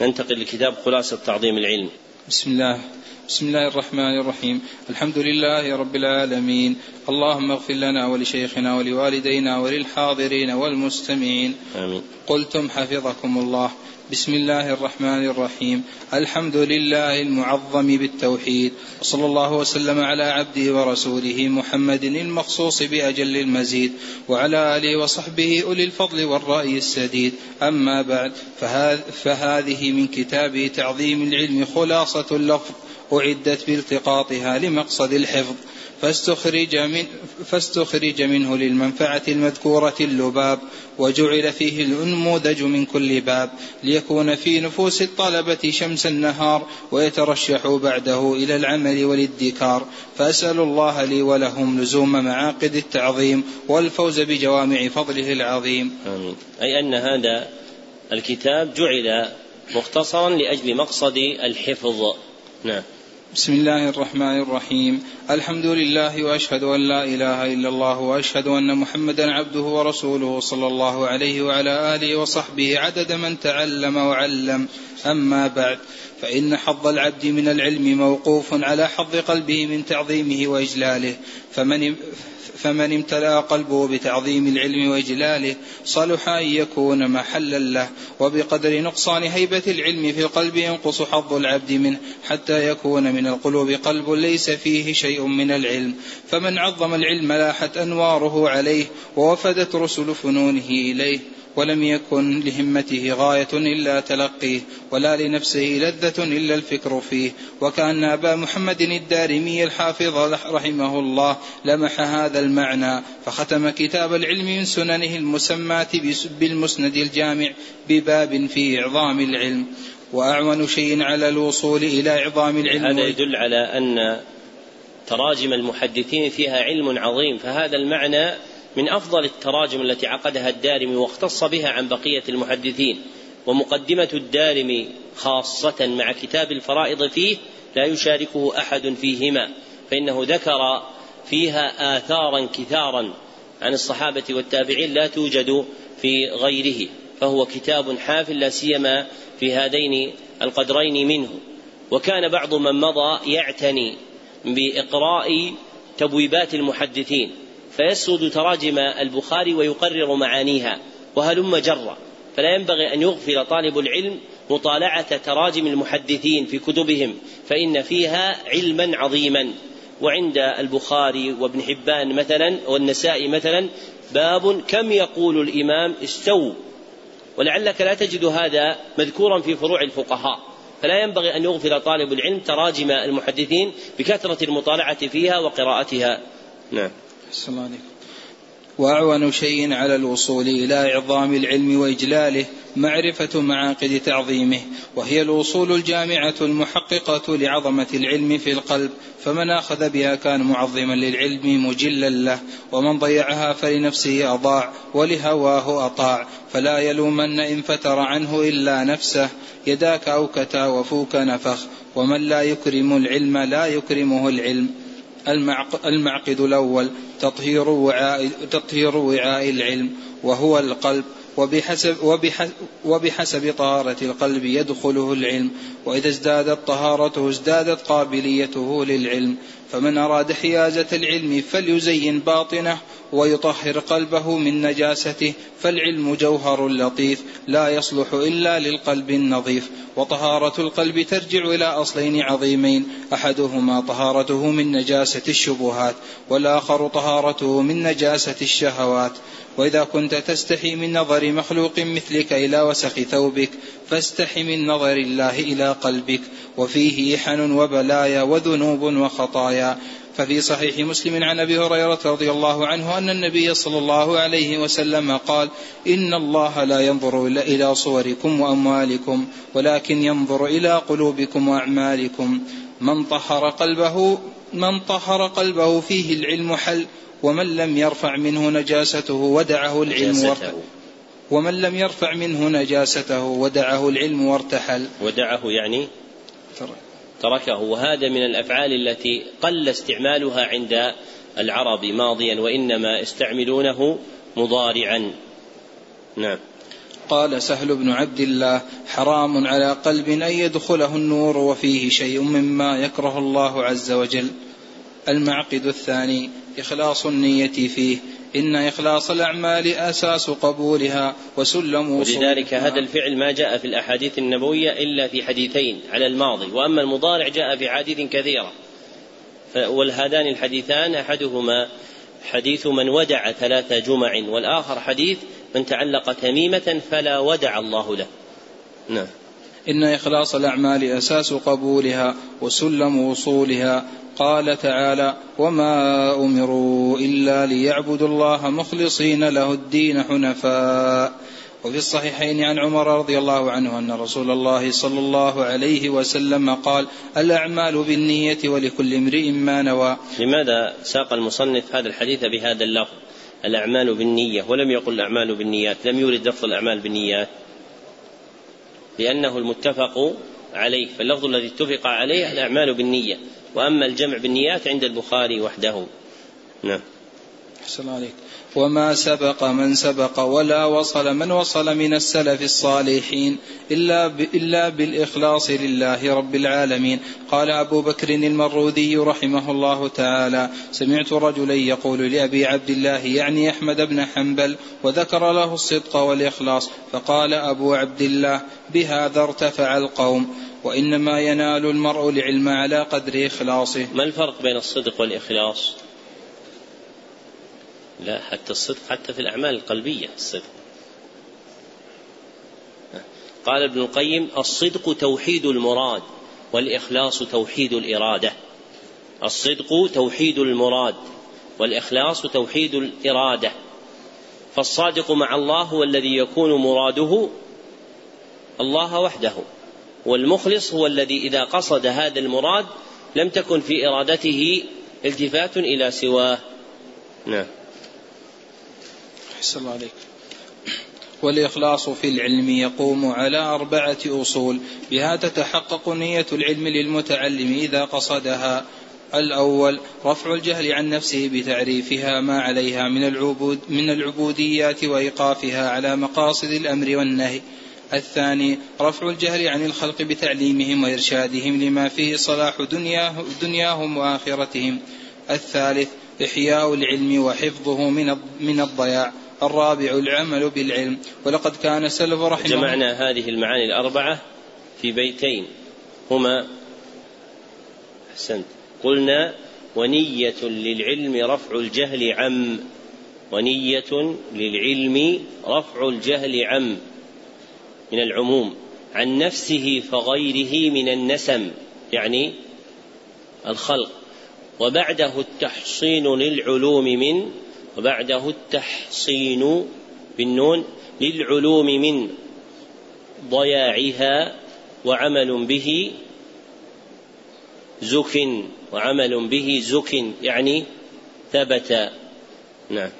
ننتقل لكتاب خلاصة تعظيم العلم. بسم الله. بسم الله الرحمن الرحيم. الحمد لله رب العالمين. اللهم اغفر لنا ولشيخنا ولوالدينا وللحاضرين والمستمعين. آمين. قلتم حفظكم الله. بسم الله الرحمن الرحيم. الحمد لله المعظم بالتوحيد. وصلى الله وسلم على عبده ورسوله محمد المخصوص بأجل المزيد. وعلى آله وصحبه أولي الفضل والرأي السديد. أما بعد فهذه من كتابه تعظيم العلم خلاصة اللفظ أعدت بالتقاطها لمقصد الحفظ. فاستخرج, من فاستخرج منه للمنفعة المذكورة اللباب وجعل فيه الأنموذج من كل باب ليكون في نفوس الطلبة شمس النهار ويترشحوا بعده إلى العمل والادكار. فأسأل الله لي ولهم لزوم معاقد التعظيم والفوز بجوامع فضله العظيم. آمين. أي أن هذا الكتاب جعل مختصرا لأجل مقصد الحفظ. نعم. بسم الله الرحمن الرحيم. الحمد لله وأشهد أن لا إله إلا الله وأشهد أن محمدا عبده ورسوله صلى الله عليه وعلى آله وصحبه عدد من تعلم وعلم. أما بعد فإن حظ العبد من العلم موقوف على حظ قلبه من تعظيمه وإجلاله فمن فمن امتلأ قلبه بتعظيم العلم وإجلاله صلح أن يكون محلا له وبقدر نقصان هيبة العلم في القلب ينقص حظ العبد منه حتى يكون من القلوب قلب ليس فيه شيء من العلم. فمن عظم العلم لاحت أنواره عليه ووفدت رسل فنونه إليه. ولم يكن لهمته غاية إلا تلقيه ولا لنفسه لذة إلا الفكر فيه. وكأن أبا محمد الدارمي الحافظ رحمه الله لمح هذا المعنى فختم كتاب العلم من سننه المسماة بالمسند الجامع بباب في إعظام العلم. وأعون شيء على الوصول إلى إعظام العلم. هذا يدل على أن تراجم المحدثين فيها علم عظيم فهذا المعنى من أفضل التراجم التي عقدها الدارمي واختص بها عن بقية المحدثين ومقدمة الدارمي خاصة مع كتاب الفرائض فيه لا يشاركه أحد فيهما فإنه ذكر فيها آثارا كثارا عن الصحابة والتابعين لا توجد في غيره فهو كتاب حافل لا سيما في هذين القدرين منه. وكان بعض من مضى يعتني بإقراء تبويبات المحدثين فيسرد تراجم البخاري ويقرر معانيها وهلم جرا. فلا ينبغي أن يغفل طالب العلم مطالعة تراجم المحدثين في كتبهم فإن فيها علما عظيما. وعند البخاري وابن حبان مثلا والنسائي مثلا باب كم يقول الإمام استووا ولعلك لا تجد هذا مذكورا في فروع الفقهاء. فلا ينبغي أن يغفل طالب العلم تراجم المحدثين بكثرة المطالعة فيها وقراءتها. نعم. وأعون شيء على الوصول إلى اعظام العلم وإجلاله معرفة معاقد تعظيمه وهي الوصول الجامعة المحققة لعظمة العلم في القلب فمن آخذ بها كان معظما للعلم مجلا له ومن ضيعها فلنفسه أضاع ولهواه أطاع فلا يلومن إن فتر عنه إلا نفسه يداك اوكتا وفوك نفخ ومن لا يكرم العلم لا يكرمه العلم. المعقد الأول تطهير وعاء, تطهير وعاء العلم وهو القلب وبحسب, وبحسب, وبحسب طهارة القلب يدخله العلم وإذا ازدادت طهارته ازدادت قابليته للعلم فمن أراد حيازة العلم فليزين باطنه ويطهر قلبه من نجاسته فالعلم جوهر لطيف لا يصلح إلا للقلب النظيف. وطهارة القلب ترجع إلى أصلين عظيمين أحدهما طهارته من نجاسة الشبهات والآخر طهارته من نجاسة الشهوات. وإذا كنت تستحي من نظر مخلوق مثلك إلى وسخ ثوبك فاستح من نظر الله إلى قلبك. وفيه إحن وبلايا وذنوب وخطايا. ففي صحيح مسلم عن أبي هريرة رضي الله عنه أن النبي صلى الله عليه وسلم قال إن الله لا ينظر إلى صوركم وأموالكم ولكن ينظر إلى قلوبكم وأعمالكم. من طهر قلبه من طهر قلبه فيه العلم حل ومن لم يرفع منه نجاسته ودعه العلم وارتحل ومن لم يرفع منه نجاسته ودعه العلم وارتحل. ودعه يعني؟ تركه. وهذا من الأفعال التي قل استعمالها عند العرب ماضيا وإنما يستعملونه مضارعا. نعم. قال سهل بن عبد الله حرام على قلب أن يدخله النور وفيه شيء مما يكره الله عز وجل. المعقد الثاني إخلاص النية فيه. إن إخلاص الأعمال أساس قبولها وسلم ولذلك هذا الفعل ما جاء في الأحاديث النبوية إلا في حديثين على الماضي وأما المضارع جاء في حديث كثيرة. والهذان الحديثان أحدهما حديث من ودع ثلاث جمع والآخر حديث من تعلق تميمة فلا ودع الله له. نعم. إن إخلاص الأعمال أساس قبولها وسلم وصولها. قال تعالى وما أمروا إلا ليعبدوا الله مخلصين له الدين حنفاء وفي الصحيحين عن عمر رضي الله عنه أن رسول الله صلى الله عليه وسلم قال الأعمال بالنية ولكل امرئ ما نوى لماذا ساق المصنف هذا الحديث بهذا اللفظ؟ الأعمال بالنية ولم يقل الأعمال بالنيات لم يورد لفظ الأعمال بالنيات. لأنه المتفق عليه فاللفظ الذي اتفق عليه الأعمال بالنية وأما الجمع بالنيات عند البخاري وحده. نعم. أحسن عليك. وما سبق من سبق ولا وصل من وصل من السلف الصالحين إلا, إلا بالإخلاص لله رب العالمين. قال أبو بكر المروذي رحمه الله تعالى سمعت رجلا يقول لأبي عبد الله يعني أحمد بن حنبل وذكر له الصدق والإخلاص. فقال أبو عبد الله بهذا ارتفع القوم وإنما ينال المرء العلم على قدر إخلاصه. ما الفرق بين الصدق والإخلاص؟ لا حتى الصدق حتى في الأعمال القلبية الصدق. قال ابن القيم الصدق توحيد المراد والإخلاص توحيد الإرادة. الصدق توحيد المراد والإخلاص توحيد الإرادة. فالصادق مع الله هو الذي يكون مراده الله وحده والمخلص هو الذي إذا قصد هذا المراد لم تكن في إرادته التفات إلى سواه. نعم. أحسن الله عليك. والإخلاص في العلم يقوم على أربعة أصول. بها تتحقق نية العلم للمتعلم إذا قصدها. الأول رفع الجهل عن نفسه بتعريفها ما عليها من العبود من العبوديات وإيقافها على مقاصد الأمر والنهي. الثاني رفع الجهل عن الخلق بتعليمهم وإرشادهم لما فيه صلاح دنياه دنياهم وآخرتهم. الثالث إحياء العلم وحفظه من من الضياع. الرابع العمل بالعلم. ولقد كان السلف رحمه جمعنا هذه المعاني الأربعة في بيتين. هما أحسنت. قلنا ونية للعلم رفع الجهل عم. ونية للعلم رفع الجهل عم. من العموم عن نفسه فغيره من النسم يعني الخلق. وبعده التحصين للعلوم من وبعده التحصين بالنون للعلوم من ضياعها وعمل به زك وعمل به زك يعني ثبت. نعم.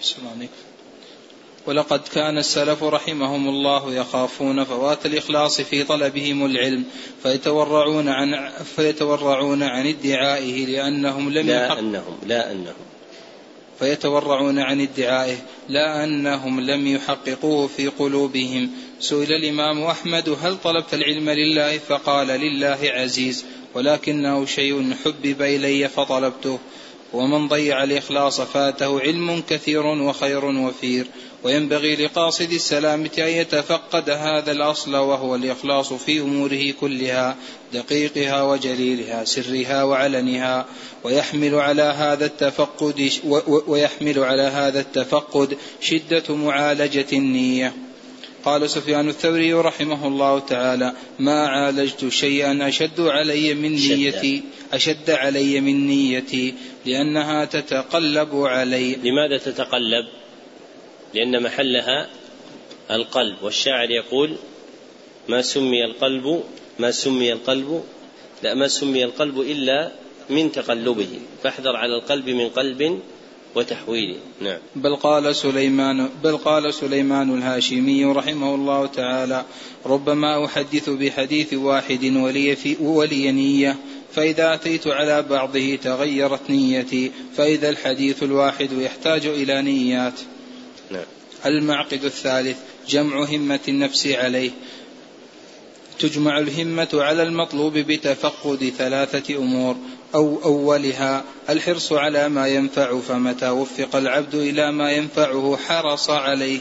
السلام ولقد كان السلف رحمهم الله يخافون فوات الإخلاص في طلبهم العلم فيتورعون عن فيتورعون عن ادعائه لأنهم لم لا أنهم لا أنهم. فيتورعون عن ادعائه لا أنهم لم يحققوه في قلوبهم. سئل الإمام أحمد هل طلبت العلم لله؟ فقال لله عزيز ولكنه شيء حبب إلي فطلبته. ومن ضيع الإخلاص فاته علم كثير وخير وفير. وينبغي لقاصد السلامة أن يتفقد هذا الأصل وهو الإخلاص في أموره كلها دقيقها وجليلها سرها وعلنها ويحمل على هذا التفقد ويحمل على هذا التفقد شدة معالجة النية. قال سفيان الثوري رحمه الله تعالى ما عالجت شيئا أشد علي من نيتي أشد علي من نيتي لأنها تتقلب علي. لماذا تتقلب؟ لأن محلها القلب والشاعر يقول ما سمي القلب ما سمي القلب لا ما سمي القلب إلا من تقلبه فاحذر على القلب من قلب وتحويله. نعم. بل قال سليمان بل قال سليمان الهاشمي رحمه الله تعالى ربما أحدث بحديث واحد ولي في ولي نية فإذا أتيت على بعضه تغيرت نيتي فإذا الحديث الواحد يحتاج إلى نيات. نعم. المعقد الثالث جمع همة النفس عليه. تجمع الهمة على المطلوب بتفقد ثلاثة أمور. أو أولها الحرص على ما ينفع فمتى وفق العبد إلى ما ينفعه حرص عليه.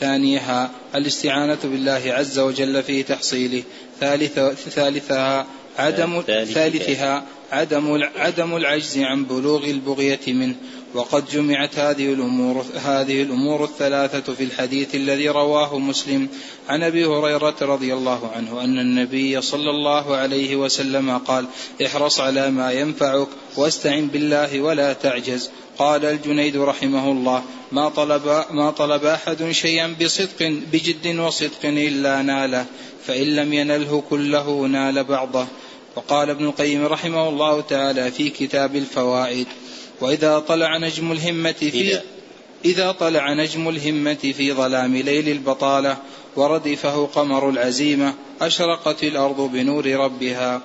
ثانيها الاستعانة بالله عز وجل في تحصيله. ثالث ثالثها عدم ثالثها عدم عدم العجز عن بلوغ البغية منه. وقد جمعت هذه الأمور هذه الأمور الثلاثة في الحديث الذي رواه مسلم عن أبي هريرة رضي الله عنه أن النبي صلى الله عليه وسلم قال احرص على ما ينفعك واستعن بالله ولا تعجز. قال الجنيد رحمه الله ما طلب ما طلب أحد شيئا بصدق بجد وصدق إلا ناله فإن لم ينله كله نال بعضه. وقال ابن القيم رحمه الله تعالى في كتاب الفوائد وإذا طلع نجم الهمة في إذا. طلع نجم الهمة في ظلام ليل البطالة وردفه قمر العزيمة أشرقت الأرض بنور ربها.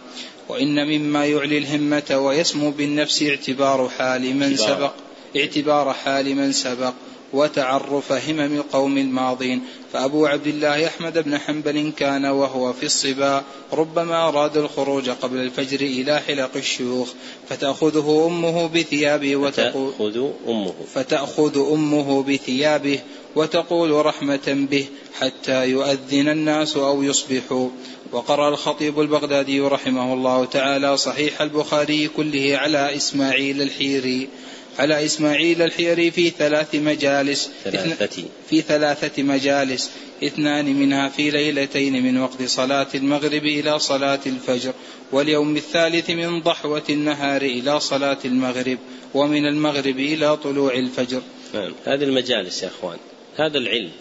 وإن مما يعلي الهمة ويسمو بالنفس اعتبار حال من سبق اعتبار حال من سبق. وتعرف همم القوم الماضين. فأبو عبد الله أحمد بن حنبل كان وهو في الصبا ربما أراد الخروج قبل الفجر إلى حلق الشيوخ. فتأخذه أمه بثيابه وتقول فتأخذ أمه. فتأخذ أمه بثيابه وتقول رحمة به حتى يؤذن الناس أو يصبحوا. وقرأ الخطيب البغدادي رحمه الله تعالى صحيح البخاري كله على إسماعيل الحيري. على إسماعيل الحيري في ثلاث مجالس. ثلاثة. في ثلاثة مجالس. اثنان منها في ليلتين من وقت صلاة المغرب إلى صلاة الفجر واليوم الثالث من ضحوة النهار إلى صلاة المغرب ومن المغرب إلى طلوع الفجر. نعم. هذه المجالس يا أخوان. هذا العلم.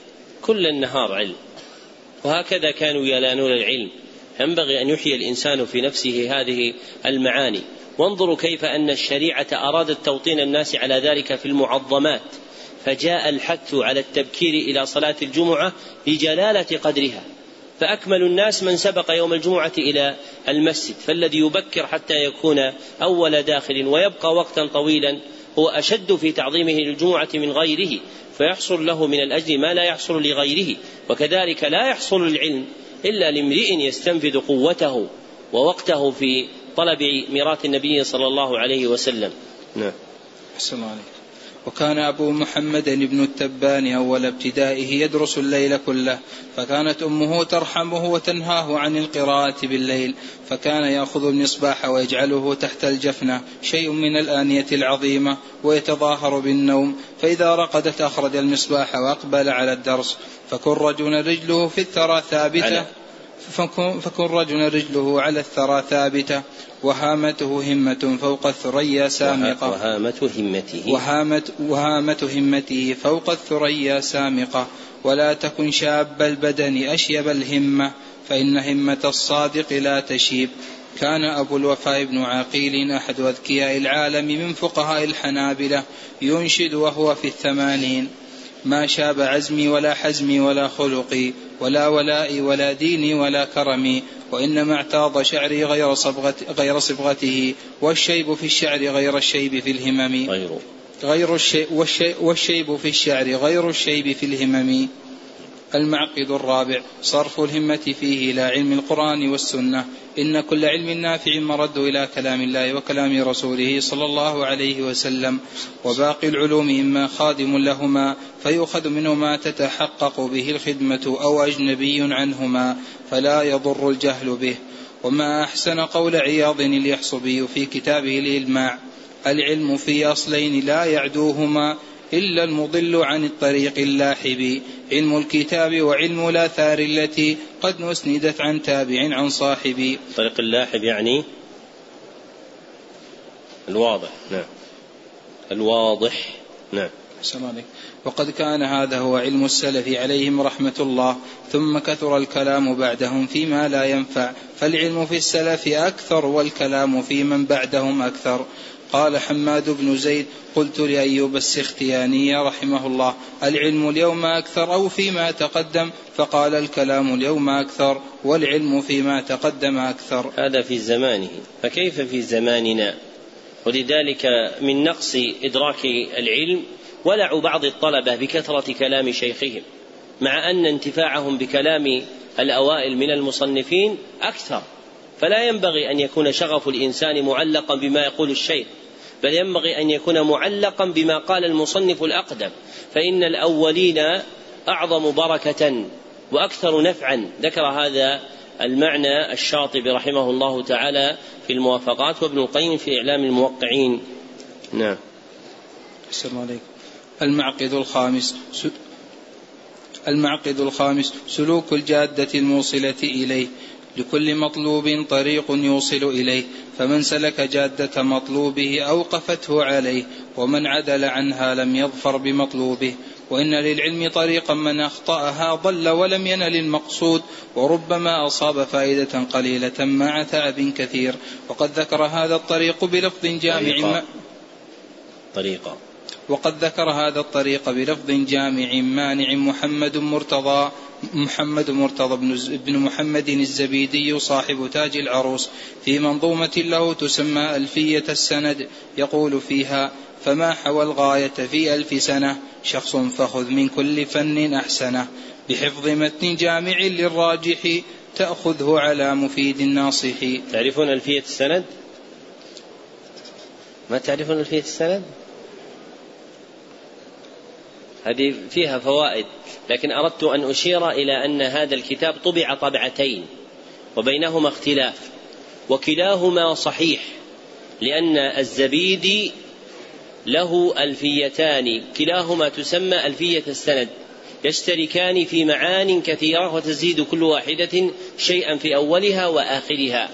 كل النهار علم. وهكذا كانوا يلانون العلم. ينبغي أن يحيي الإنسان في نفسه هذه المعاني. وانظروا كيف أن الشريعة أرادت توطين الناس على ذلك في المعظمات فجاء الحث على التبكير إلى صلاة الجمعة لجلالة قدرها. فأكمل الناس من سبق يوم الجمعة إلى المسجد فالذي يبكر حتى يكون أول داخل ويبقى وقتا طويلا هو أشد في تعظيمه للجمعة من غيره فيحصل له من الأجر ما لا يحصل لغيره وكذلك لا يحصل العلم إلا لامرئ يستنفذ قوته ووقته في طلب ميراث النبي صلى الله عليه وسلم. نعم. أحسن عليك وكان أبو محمد بن التبان أول ابتدائه يدرس الليل كله فكانت أمه ترحمه وتنهاه عن القراءة بالليل فكان يأخذ المصباح ويجعله تحت الجفنة شيء من الآنية العظيمة ويتظاهر بالنوم فإذا رقدت أخرج المصباح وأقبل على الدرس فكن رجل رجله في الثرى ثابتة فكن, فكن رجل رجله على الثرى ثابتة وهامته همة فوق الثريا سامقة. وهامة همته. وهامة, وهامة همته فوق الثريا سامقة. ولا تكن شاب البدن أشيب الهمة فإن همة الصادق لا تشيب. كان أبو الوفاء بن عقيل أحد أذكياء العالم من فقهاء الحنابلة ينشد وهو في الثمانين. ما شاب عزمي ولا حزمي ولا خلقي ولا ولائي ولا ديني ولا كرمي وإنما اعتاض شعري غير صبغة غير صبغته والشيب في الشعر غير الشيب في الهمم. غير غير الشيب والشيب في الشعر غير الشيب في الهمم. المعقد الرابع صرف الهمة فيه إلى علم القرآن والسنة. إن كل علم نافع مرد إلى كلام الله وكلام رسوله صلى الله عليه وسلم. وباقي العلوم إما خادم لهما فيؤخذ منه ما تتحقق به الخدمة أو أجنبي عنهما فلا يضر الجهل به. وما أحسن قول عياض اليحصبي في كتابه الإلماع العلم في أصلين لا يعدوهما إلا المضل عن الطريق اللاحب. علم الكتاب وعلم الآثار التي قد أسندت عن تابع عن صاحب. طريق اللاحب يعني الواضح نعم. الواضح نعم. عليك وقد كان هذا هو علم السلف عليهم رحمة الله. ثم كثر الكلام بعدهم فيما لا ينفع. فالعلم في السلف أكثر والكلام في من بعدهم أكثر. قال حماد بن زيد قلت لأيوب السختياني رحمه الله العلم اليوم أكثر أو فيما تقدم؟ فقال الكلام اليوم أكثر والعلم فيما تقدم أكثر. هذا في زمانه فكيف في زماننا؟ ولذلك من نقص إدراك العلم ولع بعض الطلبة بكثرة كلام شيخهم مع أن انتفاعهم بكلام الأوائل من المصنفين أكثر فلا ينبغي أن يكون شغف الإنسان معلقا بما يقول الشيخ. بل ينبغي أن يكون معلقا بما قال المصنف الأقدم فإن الأولين أعظم بركة وأكثر نفعا. ذكر هذا المعنى الشاطبي رحمه الله تعالى في الموافقات وابن القيم في إعلام الموقعين. نعم. السلام عليكم. المعقد الخامس المعقد الخامس سلوك الجادة الموصلة إليه. لكل مطلوب طريق يوصل إليه فمن سلك جادة مطلوبه أوقفته عليه ومن عدل عنها لم يظفر بمطلوبه. وإن للعلم طريقا من أخطأها ضل ولم ينل المقصود وربما أصاب فائدة قليلة مع تعب كثير. وقد ذكر هذا الطريق بلفظ جامع طريقة, طريقة وقد ذكر هذا الطريق بلفظ جامع مانع محمد مرتضى محمد مرتضى بن محمد الزبيدي صاحب تاج العروس في منظومة له تسمى ألفية السند يقول فيها فما حوى الغاية في ألف سنة شخص فخذ من كل فن أحسنه بحفظ متن جامع للراجح تأخذه على مفيد ناصح تعرفون ألفية السند؟ ما تعرفون ألفية السند؟ هذه فيها فوائد لكن أردت أن أشير إلى أن هذا الكتاب طبع طبعتين وبينهما اختلاف وكلاهما صحيح لأن الزبيدي له ألفيتان كلاهما تسمى ألفية السند يشتركان في معان كثيرة وتزيد كل واحدة شيئا في أولها وآخرها.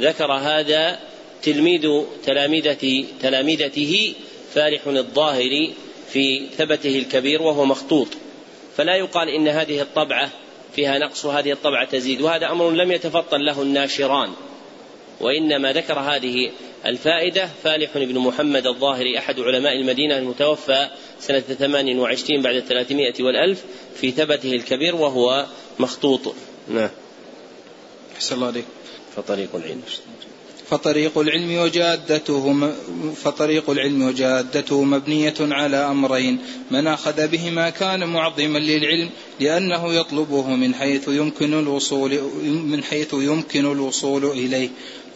ذكر هذا تلميذ تلامذة تلامذته فالح الظاهري في ثبته الكبير وهو مخطوط. فلا يقال إن هذه الطبعة فيها نقص وهذه الطبعة تزيد وهذا أمر لم يتفطن له الناشران. وإنما ذكر هذه الفائدة فالح بن محمد الظاهري أحد علماء المدينة المتوفى سنة ثمان وعشرين بعد الثلاثمائة والألف في ثبته الكبير وهو مخطوط. نعم. أحسن الله عليك. فطريق العلم. فطريق العلم وجادته فطريق العلم وجادته مبنية على أمرين. من أخذ بهما كان معظما للعلم لأنه يطلبه من حيث يمكن الوصول من حيث يمكن الوصول إليه.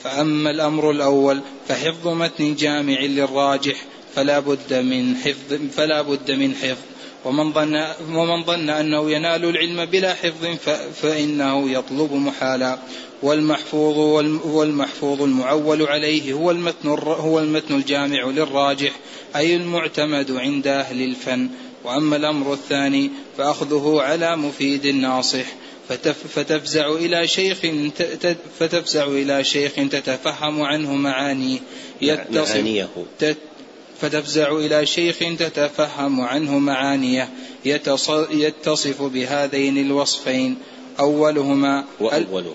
فأما الأمر الأول فحفظ متن جامع للراجح فلا بد من حفظ فلا بد من حفظ. ومن ظن ومن ظن أنه ينال العلم بلا حفظ فإنه يطلب محالا. والمحفوظ والمحفوظ المعول عليه هو المتن هو المتن الجامع للراجح أي المعتمد عند أهل الفن. وأما الأمر الثاني فأخذه على مفيد ناصح. فتفزع إلى شيخ فتفزع إلى شيخ تتفهم عنه معانيه. معانيه. فتفزع إلى شيخ تتفهم عنه معانيه يتصف بهذين الوصفين. أولهما وأولهما.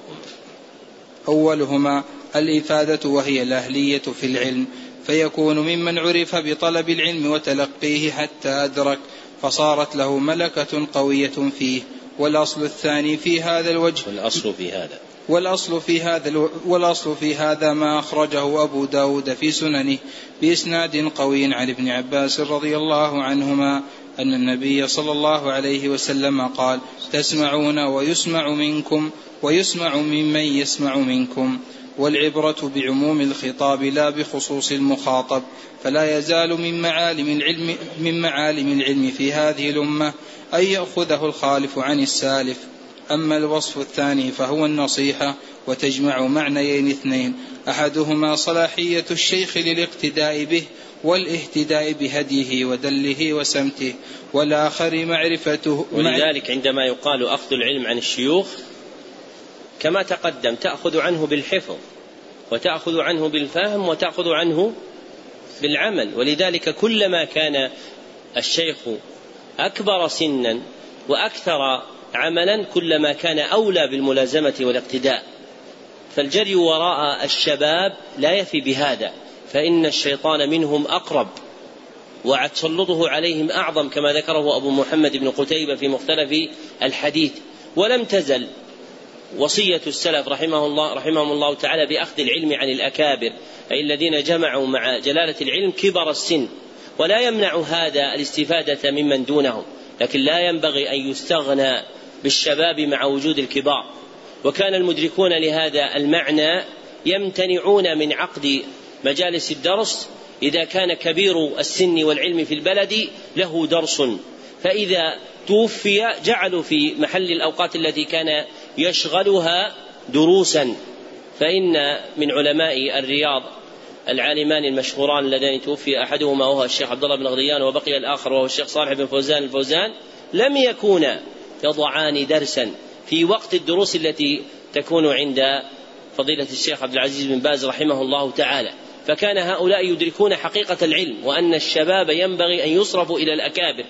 أولهما الإفادة وهي الأهلية في العلم فيكون ممن عرف بطلب العلم وتلقيه حتى أدرك فصارت له ملكة قوية فيه والأصل الثاني في هذا الوجه. والأصل في هذا. والأصل في هذا والأصل في هذا ما أخرجه أبو داود في سننه بإسناد قوي عن ابن عباس رضي الله عنهما أن النبي صلى الله عليه وسلم قال تسمعون ويسمع منكم ويسمع ممن يسمع منكم والعبرة بعموم الخطاب لا بخصوص المخاطب فلا يزال من معالم العلم من معالم العلم في هذه الأمة أن يأخذه الخالف عن السالف. أما الوصف الثاني فهو النصيحة وتجمع معنيين اثنين. أحدهما صلاحية الشيخ للاقتداء به والاهتداء بهديه ودله وسمته والآخر معرفته ولذلك عندما يقال أخذ العلم عن الشيوخ كما تقدم تأخذ عنه بالحفظ وتأخذ عنه بالفهم وتأخذ عنه بالعمل. ولذلك كلما كان الشيخ أكبر سنا وأكثر عملا كلما كان أولى بالملازمة والاقتداء. فالجري وراء الشباب لا يفي بهذا فإن الشيطان منهم أقرب وتسلطه عليهم أعظم كما ذكره أبو محمد بن قتيبة في مختلف الحديث. ولم تزل وصية السلف رحمه الله رحمهم الله تعالى بأخذ العلم عن الأكابر أي الذين جمعوا مع جلالة العلم كبر السن. ولا يمنع هذا الاستفادة ممن دونهم لكن لا ينبغي أن يستغنى بالشباب مع وجود الكبار. وكان المدركون لهذا المعنى يمتنعون من عقد مجالس الدرس. إذا كان كبير السن والعلم في البلد له درس. فإذا توفي جعلوا في محل الأوقات التي كان يشغلها دروسا. فإن من علماء الرياض العالمان المشهوران اللذان توفي أحدهما وهو الشيخ عبد الله بن غضيان وبقي الآخر وهو الشيخ صالح بن فوزان الفوزان لم يكونا يضعان درسا. في وقت الدروس التي تكون عند فضيلة الشيخ عبد العزيز بن باز رحمه الله تعالى. فكان هؤلاء يدركون حقيقة العلم وأن الشباب ينبغي أن يصرفوا إلى الأكابر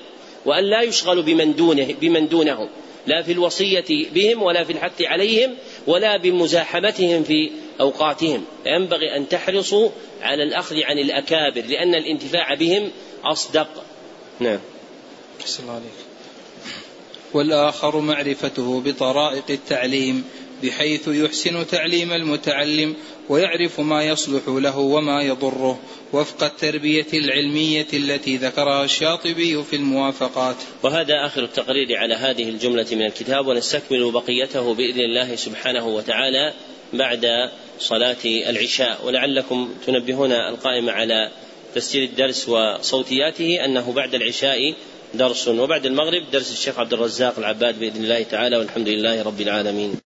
وأن لا يشغلوا بمن دونه بمن دونهم. لا في الوصية بهم ولا في الحث عليهم ولا بمزاحمتهم في أوقاتهم. ينبغي أن تحرصوا على الأخذ عن الأكابر لأن الانتفاع بهم أصدق. نعم. الله عليك. والآخر معرفته بطرائق التعليم بحيث يحسن تعليم المتعلم ويعرف ما يصلح له وما يضره وفق التربية العلمية التي ذكرها الشاطبي في الموافقات. وهذا آخر التقرير على هذه الجملة من الكتاب ونستكمل بقيته بإذن الله سبحانه وتعالى بعد صلاة العشاء ولعلكم تنبهون القائمة على تسجيل الدرس وصوتياته أنه بعد العشاء درس. وبعد المغرب درس الشيخ عبد الرزاق العباد بإذن الله تعالى والحمد لله رب العالمين.